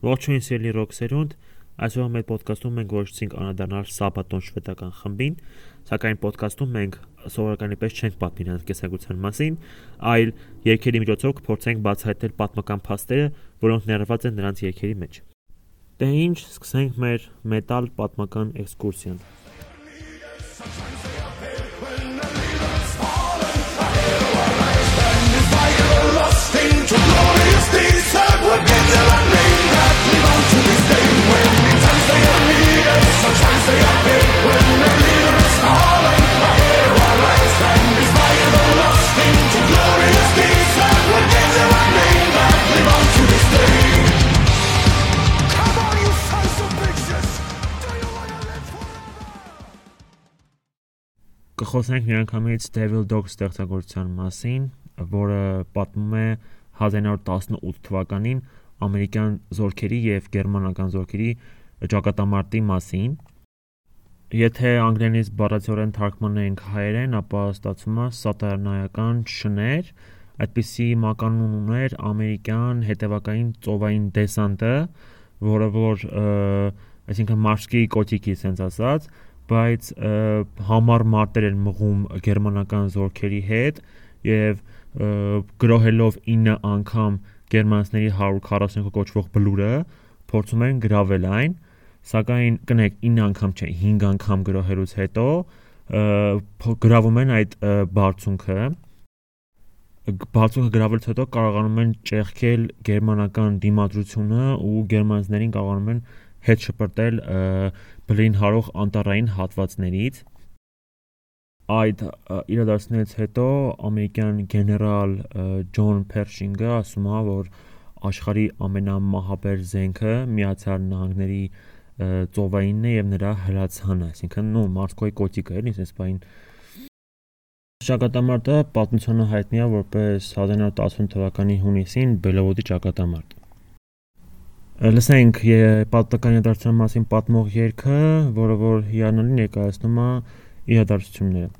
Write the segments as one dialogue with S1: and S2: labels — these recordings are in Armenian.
S1: Ողջույն սիրելի ռոք սերունդ, այսօր մեր ոդկասթում մենք որոշեցինք անդրադառնալ Սաբատոն շվեդական խմբին, սակայն ոդկասթում մենք սովորականի պես չենք պատմի նրանց կեսագության մասին, այլ երկերի միջոցով կփորձենք բացահայտել պատմական փաստերը, որոնք ներառված են նրանց երկերի մեջ։ Դե ինչ, սկսենք մեր մետալ պատմական էքսկուրսիան։ to glorious days that were better կխոսենք միանգամից Devil Dog ստեղծագործության մասին, որը պատմում է 1918 թվականին ամերիկյան զորքերի եւ գերմանական զորքերի ճակատամարտի մասին։ Եթե անգլերենից բառացիորեն թարգմանենք հայերեն, ապա ստացվում է սատանայական շներ, այդպիսի մականուն ուներ ամերիկյան հետևակային ծովային դեսանտը, որը որ այսինքն մարշկի կոթիկի sense ասած, բայց համառ մարտեր են մղում գերմանական զորքերի հետ եւ գրոհելով 9 անգամ գերմանացիների 145 կոչվող բլուրը փորձում են գրավել այն, սակայն կնեք 9 անգամ չէ, 5 անգամ գրոհելուց հետո գրավում են այդ բարձունքը բարձունքը գրավելուց հետո կարողանում են ճեղքել գերմանական դիմադրությունը ու գերմանացիներին կարողանում են հետ շպրտել բլին հարող անտառային հատվածներից այդ իրադարձությունից հետո ամերիկյան գեներալ Ջոն Փերշինգը ասում է, որ աշխարհի ամենամահաբեր զենքը Միացյալ Նահանգների ծովայինն է եւ նրա հրացանը, այսինքն նո Մոսկվայի կոթիկը էլի, այսպես բային Ճակատամարտը պատմությունը հայտնի է որպես 1918 թվականի հունիսին Բելովոդի ճակատամարտ։ Լսենք պատմական իրադարձության մասին պատմող երգը, որը որ հիանալի ներկայացնում է իրադարձությունները։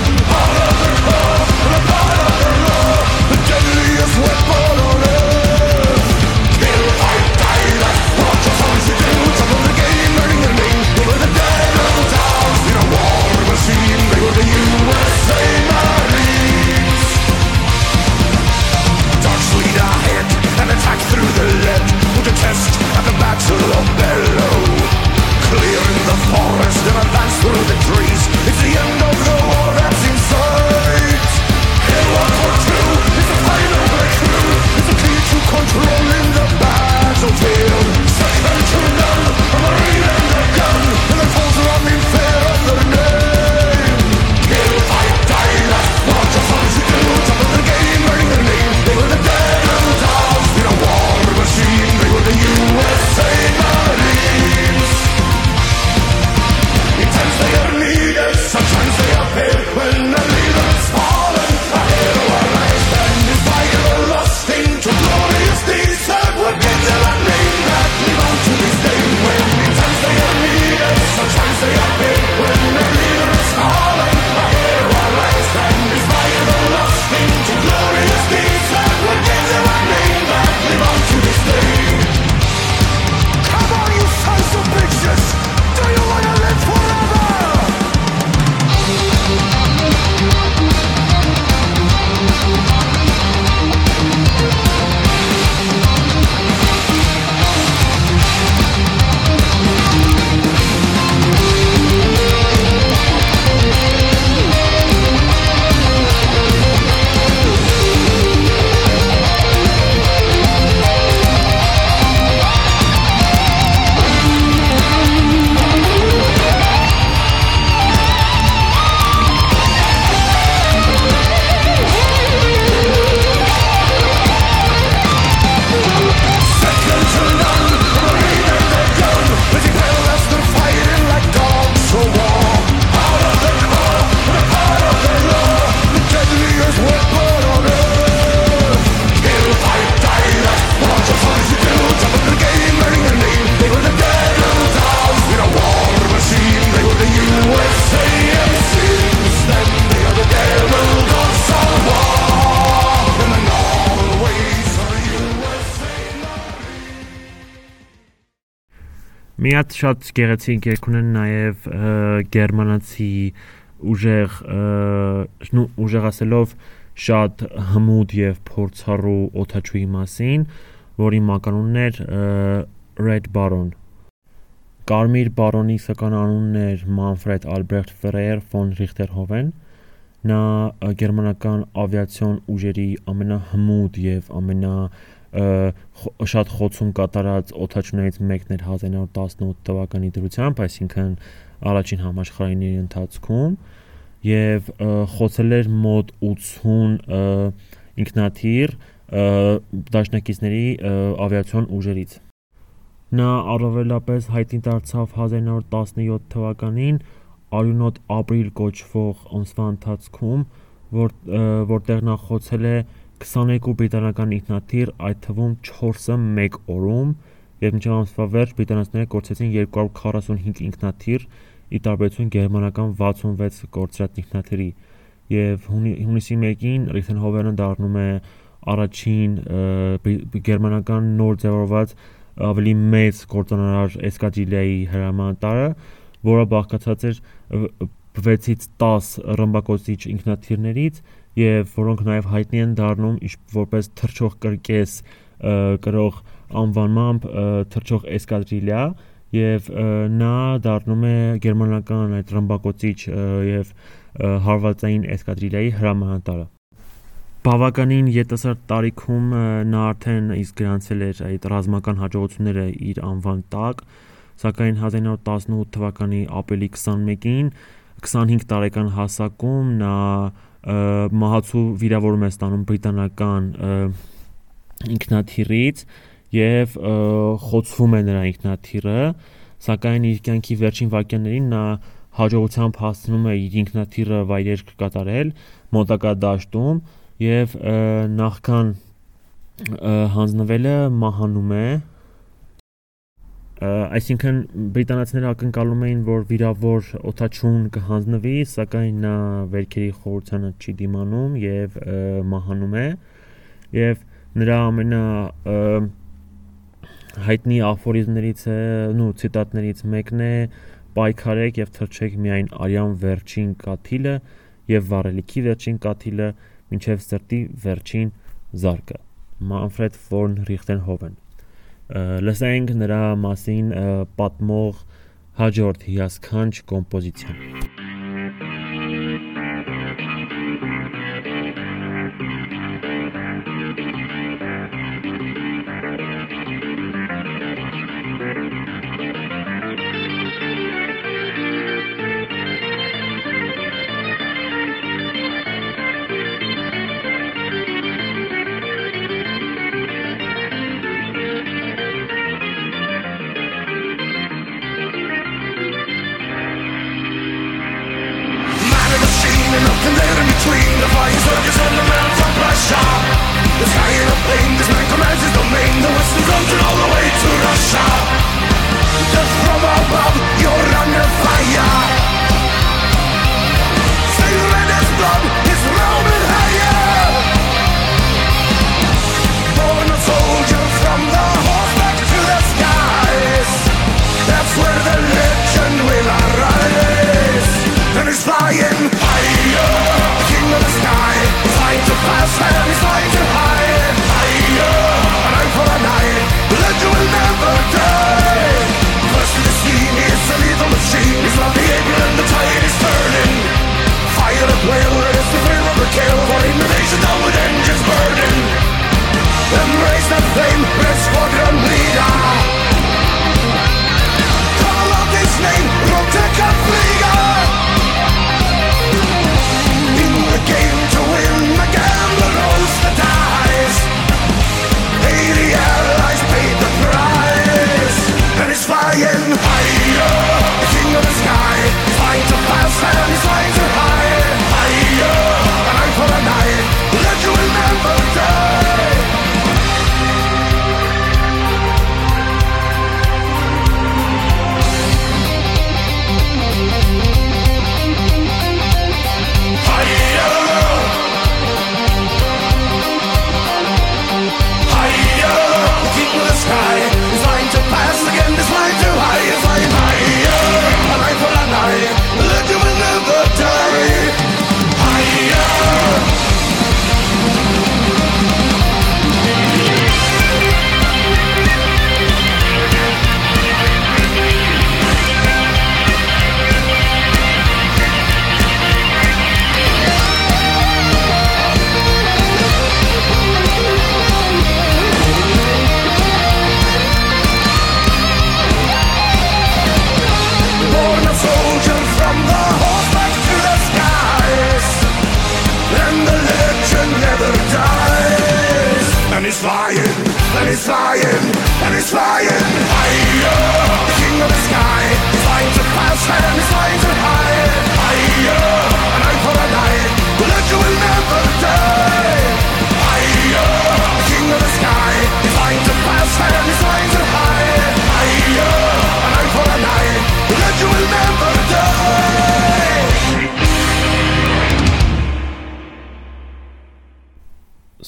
S1: Մի հատ շատ գեղեցիկ երգ ունեն նաև գերմանացի ուժեղ ուժեղ ասելով շատ հմուտ եւ փորձառու օթաչուի մասին, որի մականունն էր Red Baron։ Կարմիր բարոնի սական անունն էր Manfred Albrecht Freyer von Richterhofen։ Նա գերմանական ավիացիոն ուժերի ամենահմուտ եւ ամենա շատ խոցում կատարած օթաչուներից մեկն էր 1918 թվականի դրությամբ, այսինքն առաջին համաշխարհային ընթացքում եւ խոցել էր մոտ 80 ինքնաթիռ դաշնակիցների ավիացիոն ուժերից։ Նա առավելապես հայտնի դարձավ 1917 թվականին Արյունոտ ապրիլ կոչվող ամսվա ընթացքում, որ որտեղ նա խոցել է 22 բրիտանական ինքնաթիռ, այդ թվում 4-ը 1 օրում, եւ մինչև ամսվա վերջ բրիտանացիները կորցրեցին 245 ինքնաթիռ, ի տարբերություն գերմանական 66 կորցրած ինքնաթիռի եւ հունիսի 1-ին Ռիթենհովենը դառնում է առաջին գերմանական նոր ձևավորված ավելի մեծ կորցանարար էսկադրիլիայի հրամանատարը, որը բաղկացած էր 6-ից 10 ռմբակոծիչ ինքնաթիռներից եւ որոնք նաեւ հայտնի են դառնում որպես թռչող կրկես կրող անվանմամբ թռչող էսկադրիլիա եւ նա դառնում է գերմանական այդ ռմբակոծիչ եւ հարվածային էսկադրիլիայի հրամանատարը բավականին յետասարդ տարիքում նա արդեն իսկ գրանցել էր այդ ռազմական հաջողությունները իր անվան տակ սակայն 1918 թվականի ապրիլի 21-ին 25 տարեկան հասակում նա մահացու վիրավորում է ստանում բրիտանական ինքնաթիռից եւ խոցվում է նրա ինքնաթիռը, սակայն իր կյանքի վերջին վայրկյաններին նա հաջողությամբ հասցնում է իր ինքնաթիռը վայրեր կատարել մոտակա դաշտում եւ նախքան հանձնվելը մահանում է այսինքն բրիտանացիները ակնկալում էին, որ վիրավոր օթաչուն կհանձնվի, սակայն նա վերքերի խորությանը չի դիմանում եւ մահանում է եւ նրա ամենա հայտնի աֆորիզմներից է, նու ցիտատներից մեկն է պայքարեք եւ թրջեք միայն արյան վերջին կաթիլը եւ վառելիքի վերջին կաթիլը մինչեւ սրտի վերջին զարկը Manfred von Richthofen լսենք նրա մասին պատմող հաջորդ հիասքանչ կոմպոզիցիան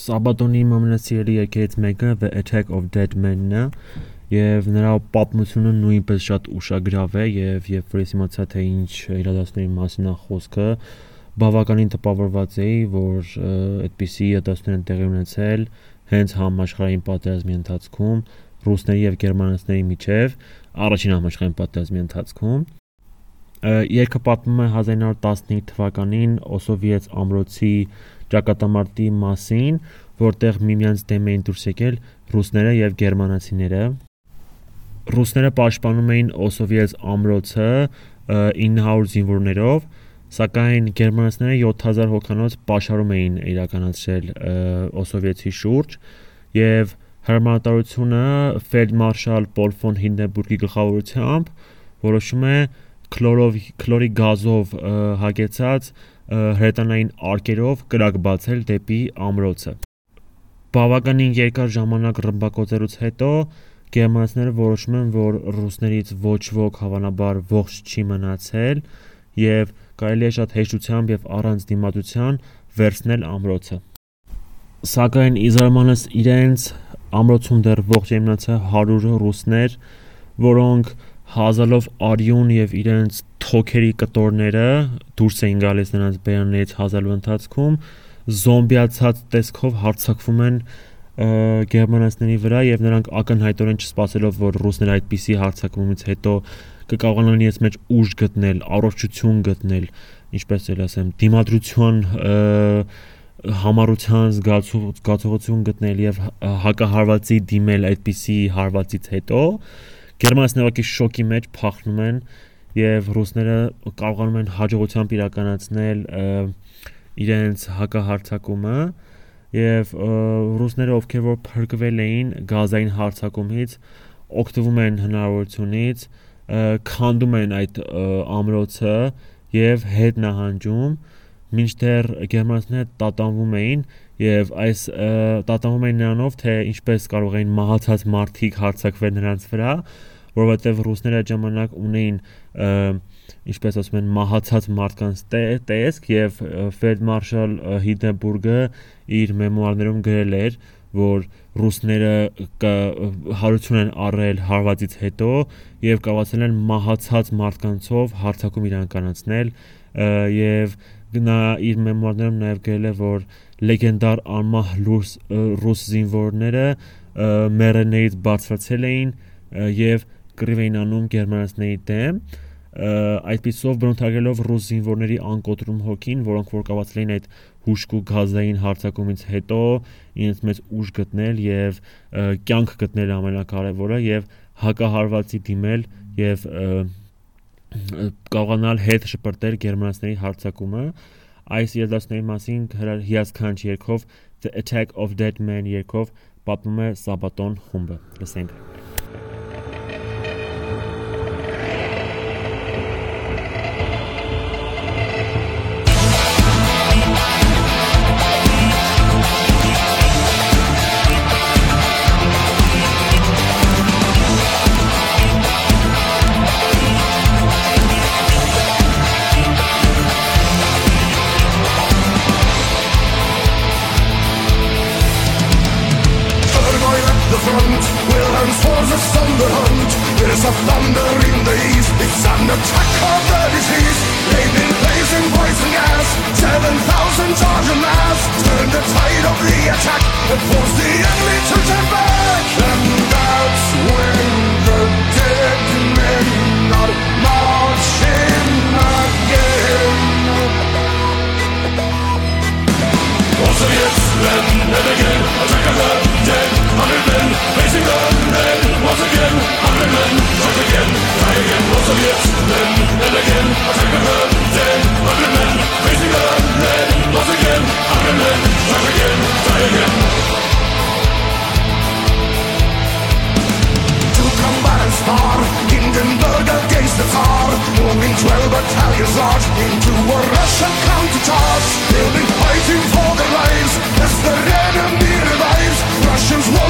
S1: Սաբատոնի իմ ամենասիրելի եկեղեցի մեկը The Attack of Dead Men-ն է եւ նրա պատմությունը նույնպես շատ ուշագրավ է եւ երբ որ ես իմացա թե ինչ իրադարձների մասին է խոսքը բավականին տպավորված էի որ այդպիսի իրադարձներ են տեղի ունեցել հենց համաշխարհային պատերազմի ընթացքում ռուսների եւ գերմանացիների միջև առաջին համաշխարհային պատերազմի ընթացքում Երկը պատմում է 1915 թվականին Օսովիեց ամրոցի ճակատամարտի մասին, որտեղ միմյանց դեմ էին դուրս եկել ռուսները եւ գերմանացիները։ Ռուսները պաշտպանում էին Օսովիեց ամրոցը 900 զինվորներով, սակայն գերմանացիները 7000 հոգանոց պաշարում էին իրականացրել Օսովիեցի շուրջ եւ հրամանատարությունը ֆելդմարշալ Պոլ ֆոն Հինդենբուրգի գլխավորությամբ որոշում է քլորով քլորի գազով հագեցած հրետանային արկերով կրակ բացել դեպի ամրոցը։ Բավականին երկար ժամանակ ռմբակոծելուց հետո գերմանացիները որոշում են, որ ռուսներից ոչ ոք հավանաբար ողջ չի մնացել եւ կարելի է շատ հեշտությամբ եւ առանց դիմադրության վերցնել ամրոցը։ Սակայն Իզրայելյանս իրենց ամրոցում դեռ ողջ մնացել 100 ռուսներ, որոնք հազալով արյուն եւ իրենց թոքերի կտորները դուրս էին գալիս նրանց բերաններից հազալու ընթացքում զոմբիացած տեսքով հարցակվում են գերմանացիների վրա եւ նրանք ակնհայտորեն չսպասելով որ ռուսները այդպիսի հարցակումից հետո կկարողանան իրենց մեջ ուժ գտնել, առողջություն գտնել, ինչպես էլ ասեմ, դիմադրության համառության զգացողություն գտնել եւ հակահարվածի դիմել այդպիսի հարվածից հետո գերմանացիները ուղղակի շոկի մեջ փախնում են եւ ռուսները կարողանում են հաջողությամբ իրականացնել իրենց հակահարցակումը եւ ռուսները ովքեր որ փրկվել էին գազային հարցակումից օգտվում են հնարավորությունից քանդում են այդ ամրոցը եւ հետ նահանջում մինչդեռ գերմանացիները տատանվում էին եւ այս տատանվում էին նրանով թե ինչպես կարող էին մահացած մարդիկ հարցակվել նրանց վրա որովհետեւ ռուսները այդ ժամանակ ունեին ինչպես ասում են մահացած մարդկանց տեսք եւ ֆելդմարշալ Հիդենբուրգը իր մեմուարներում գրել էր որ ռուսները հարություն են առել հարվածից հետո եւ կարողացել են մահացած մարդկանցով հարցակում իրականացնել եւ նա իր մեմուարներում նաեւ գրել է որ լեգենդար անմահ ռուս ռուս զինվորները մերեներից բարձրացել էին եւ կռիվ էին անում գերմանացիների դեմ այդպիսով բնութագրելով ռուս զինվորների անկոտրում հոգին, որոնք որ կարողացել էին այդ հուշկու գազային հարցակումից հետո իրենց մեծ ուժ գտնել եւ կյանք գտնել ամենակարևորը եւ հակահարվածի դիմել եւ կարողանալ հետ շպրտել գերմանացիների հարցակումը այս երդասների մասին հիասքանչ երկով The Attack of Dead Men երկով պատմում է Սաբատոն խումբը լսենք
S2: There's a thunder in the east. It's an attack of the disease. They've been blazing poison gas. 7,000 charge a mass. Turn the tide of the attack And force the enemy to turn back. And that's when the dead men are marching again. Also then, again, i take a hundred men, facing then, once again, hundred men, again, again, once again, then, again, hundred men, facing then, once again, hundred men, again, again. is hard. Hindenburg against the Tsar, moving 12 battalions large into a Russian countercharge. They'll be fighting for their lives as their enemy revives. Russians.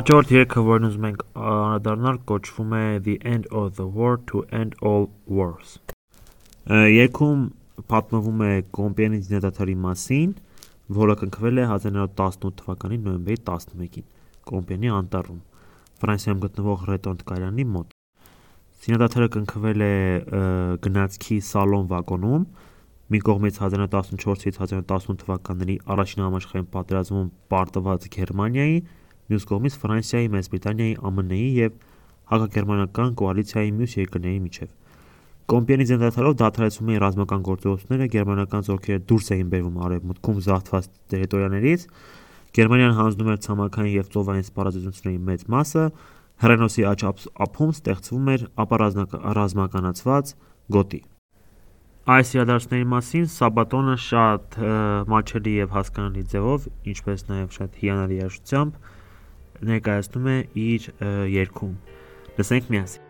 S1: Հաջորդ երգը, որն ուզում ենք անդրադառնալ, կոչվում է The End of the War to End All Wars։ Երգում պատմվում է Կոմպիանի զինադատարի մասին, որը կնքվել է 1918 թվականի նոյեմբերի 11-ին Կոմպիանի անտառում, Ֆրանսիայում գտնվող Ռետոնտ կայարանի մոտ։ Զինադատարը կնքվել է գնացքի սալոն վագոնում, մի կողմից 1914-ից 1918 թվականների առաջին համաշխարհային պատերազմում պարտված Գերմանիայի, մյուս կողմից Ֆրանսիայի, Մեծ Բրիտանիայի, ԱՄՆ-ի եւ հակագերմանական կոալիցիայի մյուս երկրների միջև։ Կոմպիանի զենդատարով դադարեցում էին ռազմական գործողությունները, գերմանական զորքերը դուրս էին բերվում արևմուտքում զավթված տերիտորիաներից, Գերմանիան հանձնում էր ցամաքային եւ ծովային սպառազինությունների մեծ մասը, Հռենոսի ափ- ափում ստեղծվում էր ապառազմակ- ռազմականացված գոտի։ Այս իրադարձությունների մասին Սաբատոնը շատ մաչելի եւ հասկանալի ձևով, ինչպես նաեւ շատ հիանալի երաժշտությամբ ներկայացնում է իր երգում։ Լսենք միասին։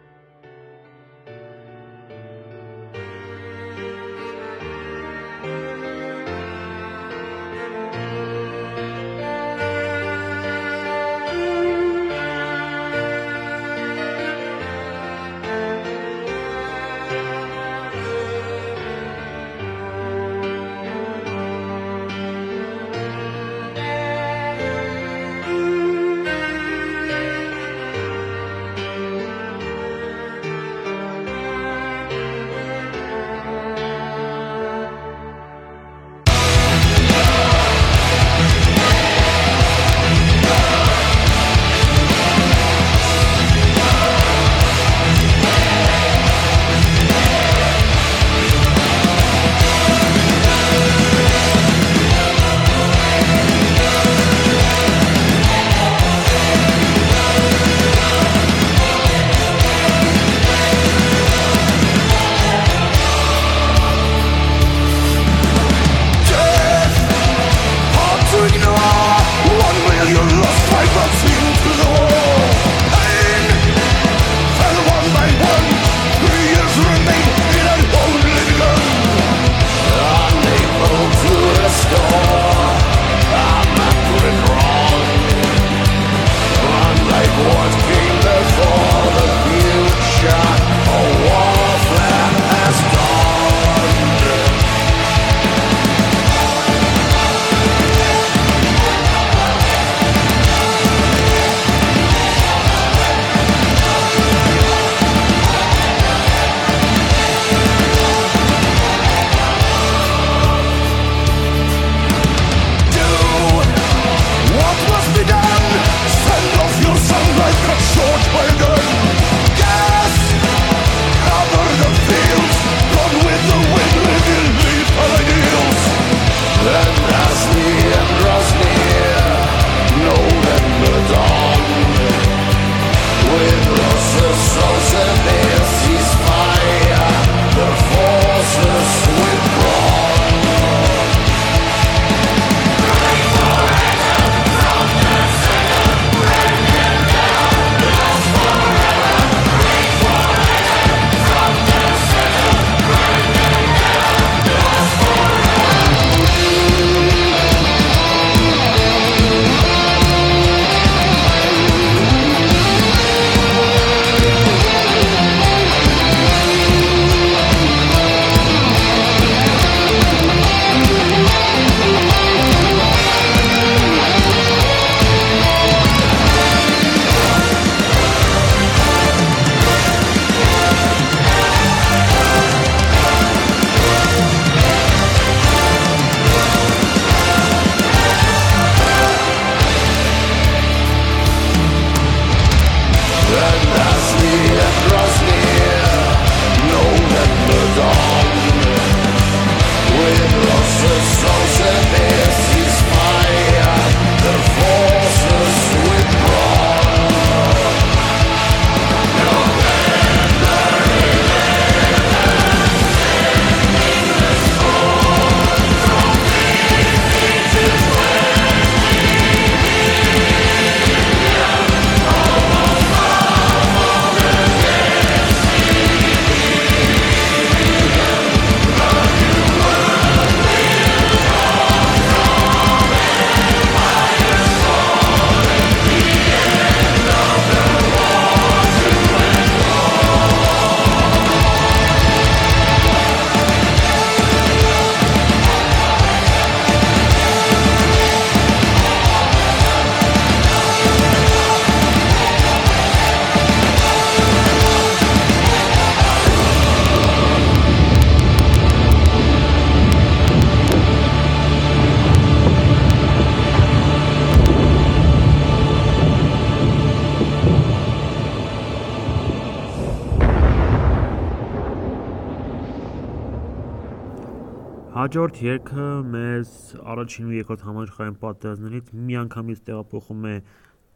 S1: Հաջորդ երգը մեզ առաջին ու երկրորդ համաշխարհային պատերազմներից միանգամից տեղափոխում է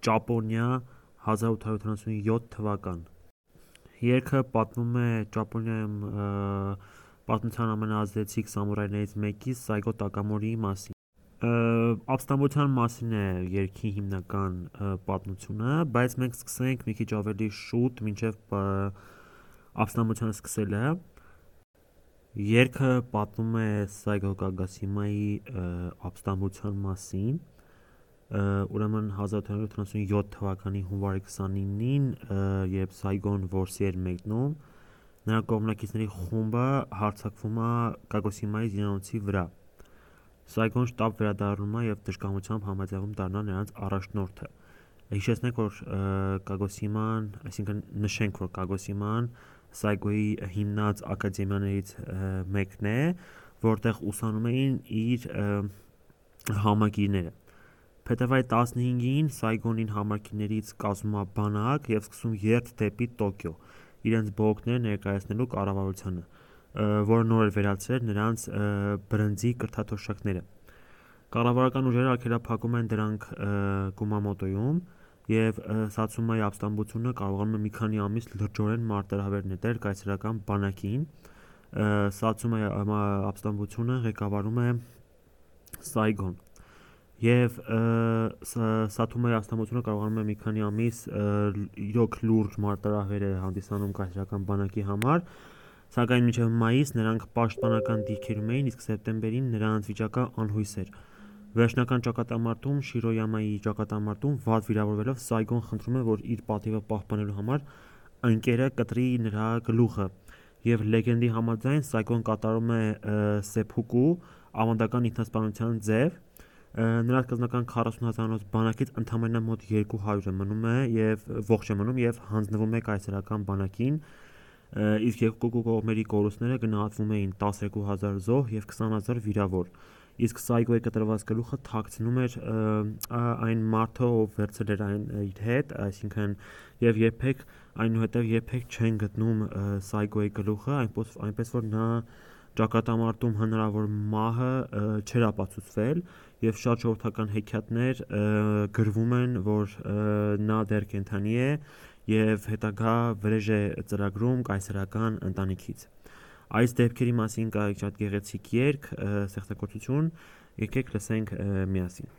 S1: Ճապոնիա 1877 թվական։ Երգը պատմում է Ճապոնիայում պատմության ամենաազդեցիկ սամուրայներից մեկի Սայգո Տակամորիի մասին։ Ապստամբության մասին է երգի հիմնական պատմությունը, բայց մենք սկսենք մի քիչ ավելի շուտ, մինչև ապստամբությունը սկսելը։ Երգը պատմում է Սայգո Կագասիմայի ապստամբության մասին։ Ուրեմն 1877 թվականի հունվարի 29-ին, երբ Սայգոն որսի էր մեկնում, նրա կողմնակիցների խումբը հարձակվում է Կագոսիմայի զինանոցի վրա։ Սայգոն շտապ վերադառնում է եւ դժկամությամբ համաձայնում դառնալ նրանց առաջնորդը։ Հիշեցնենք, որ Կագոսիման, այսինքն նշենք, որ Կագոսիման Սայգոյի հիմնած ակադեմիաներից մեկն է, որտեղ ուսանում էին իր համակիրները։ Փետրվարի 15-ին Սայգոնին համակիրներից կազմում բանակ եւ սկսում երթ դեպի Տոկիո, իրենց բողոքները ներկայացնելու կառավարությանը, որը նոր էր վերացրել նրանց բրնձի կրթաթոշակները։ Կառավարական ուժերը արգելափակում են դրանք Կումամոտոյում եւ Սացումայի ապստամբությունը կարողանում է մի քանի ամիս լրջորեն մարտահրավեր նետել կայսերական բանակին, Սացումայի ապստամբությունը ղեկավարում է Սայգոն։ Եվ Սաթումայի ապստամբությունը կարողանում է մի քանի ամիս իրոք լուրջ մարտահրավեր է հանդիսանում կայսերական բանակի համար, սակայն մինչև մայիս նրանք պաշտպանական դիրքերում էին, իսկ սեպտեմբերին նրանց վիճակը անհույս էր։ Վերջնական ճակատամարտում Շիրոյամայի ճակատամարտում վատ վիրավորվելով Սայգոն խնդրում է, որ իր պատիվը պահպանելու համար ընկերը կտրի նրա գլուխը, եւ լեգենդի համաձայն Սայգոն կատարում է սեփուկու ավանդական ինքնասպանության ձև։ Նրա սկզբնական 40000-անոց բանակից ընդամենը մոտ 200-ը մնում է եւ ողջ է մնում եւ հանձնվում է կայսերական բանակին իսկ երկու կողմերի կորուստները գնահատվում էին 12000 զոհ եւ 20000 վիրավոր իսկ Սայգոյի կտրված գլուխը թաքցնում էր այն մարդը, ով վերցրել էր այն իր հետ, այսինքն եւ երբեք այնուհետև երբեք չեն գտնում Սայգոյի գլուխը, այնպես այնպես որ նա ճակատամարտում հնարավոր մահը չեր ապացուցվել եւ շատ ժողովրդական հեքիաթներ գրվում են, որ նա դեռ կենթանի է եւ հետագա վրեժ է ծրագրում կայսերական ընտանիքից։ Այս դեպքերի մասին կա շատ գեղեցիկ երգ, ստեղծագործություն, եկեք լսենք միասին։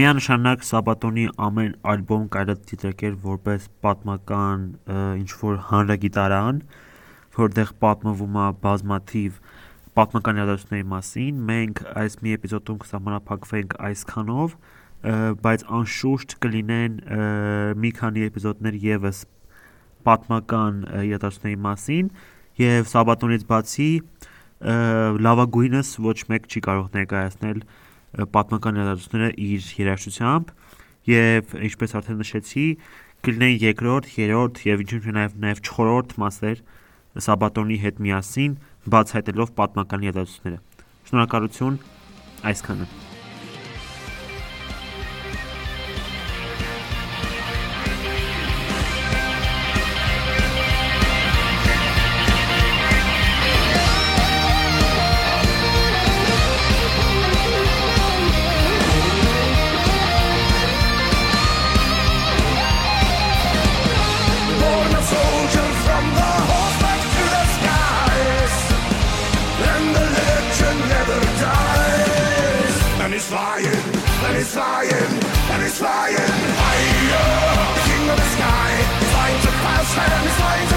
S1: Միանշանակ Սաբատոնի ամեն ալբոմ կարելի է դիտարկել որպես պատմական ինչ որ հանրագիտարան, որտեղ պատմվում է բազմաթիվ պատմական իրադարձությունների մասին։ Մենք այս մի էպիզոդում կսահմանափակվենք այսքանով, բայց անշուշտ կլինեն մի քանի էպիզոդներ եւս պատմական իրադարձությունների մասին եւ Սաբատոնից բացի լավագույնս ոչ մեկ չի կարող ներկայացնել պատմական իրադարձությունները իր երաժշտությամբ եւ ինչպես արդեն նշեցի կլինեն երկրորդ, երրորդ եւ ինչու՞ նաեւ նաեւ չորրորդ մասեր Սաբատոնի հետ միասին բացահայտելով պատմական իրադարձությունները։ Շնորհակալություն այսքանը։
S2: is flying, and he's flying higher. The king of the sky is like to pass, and he's flying.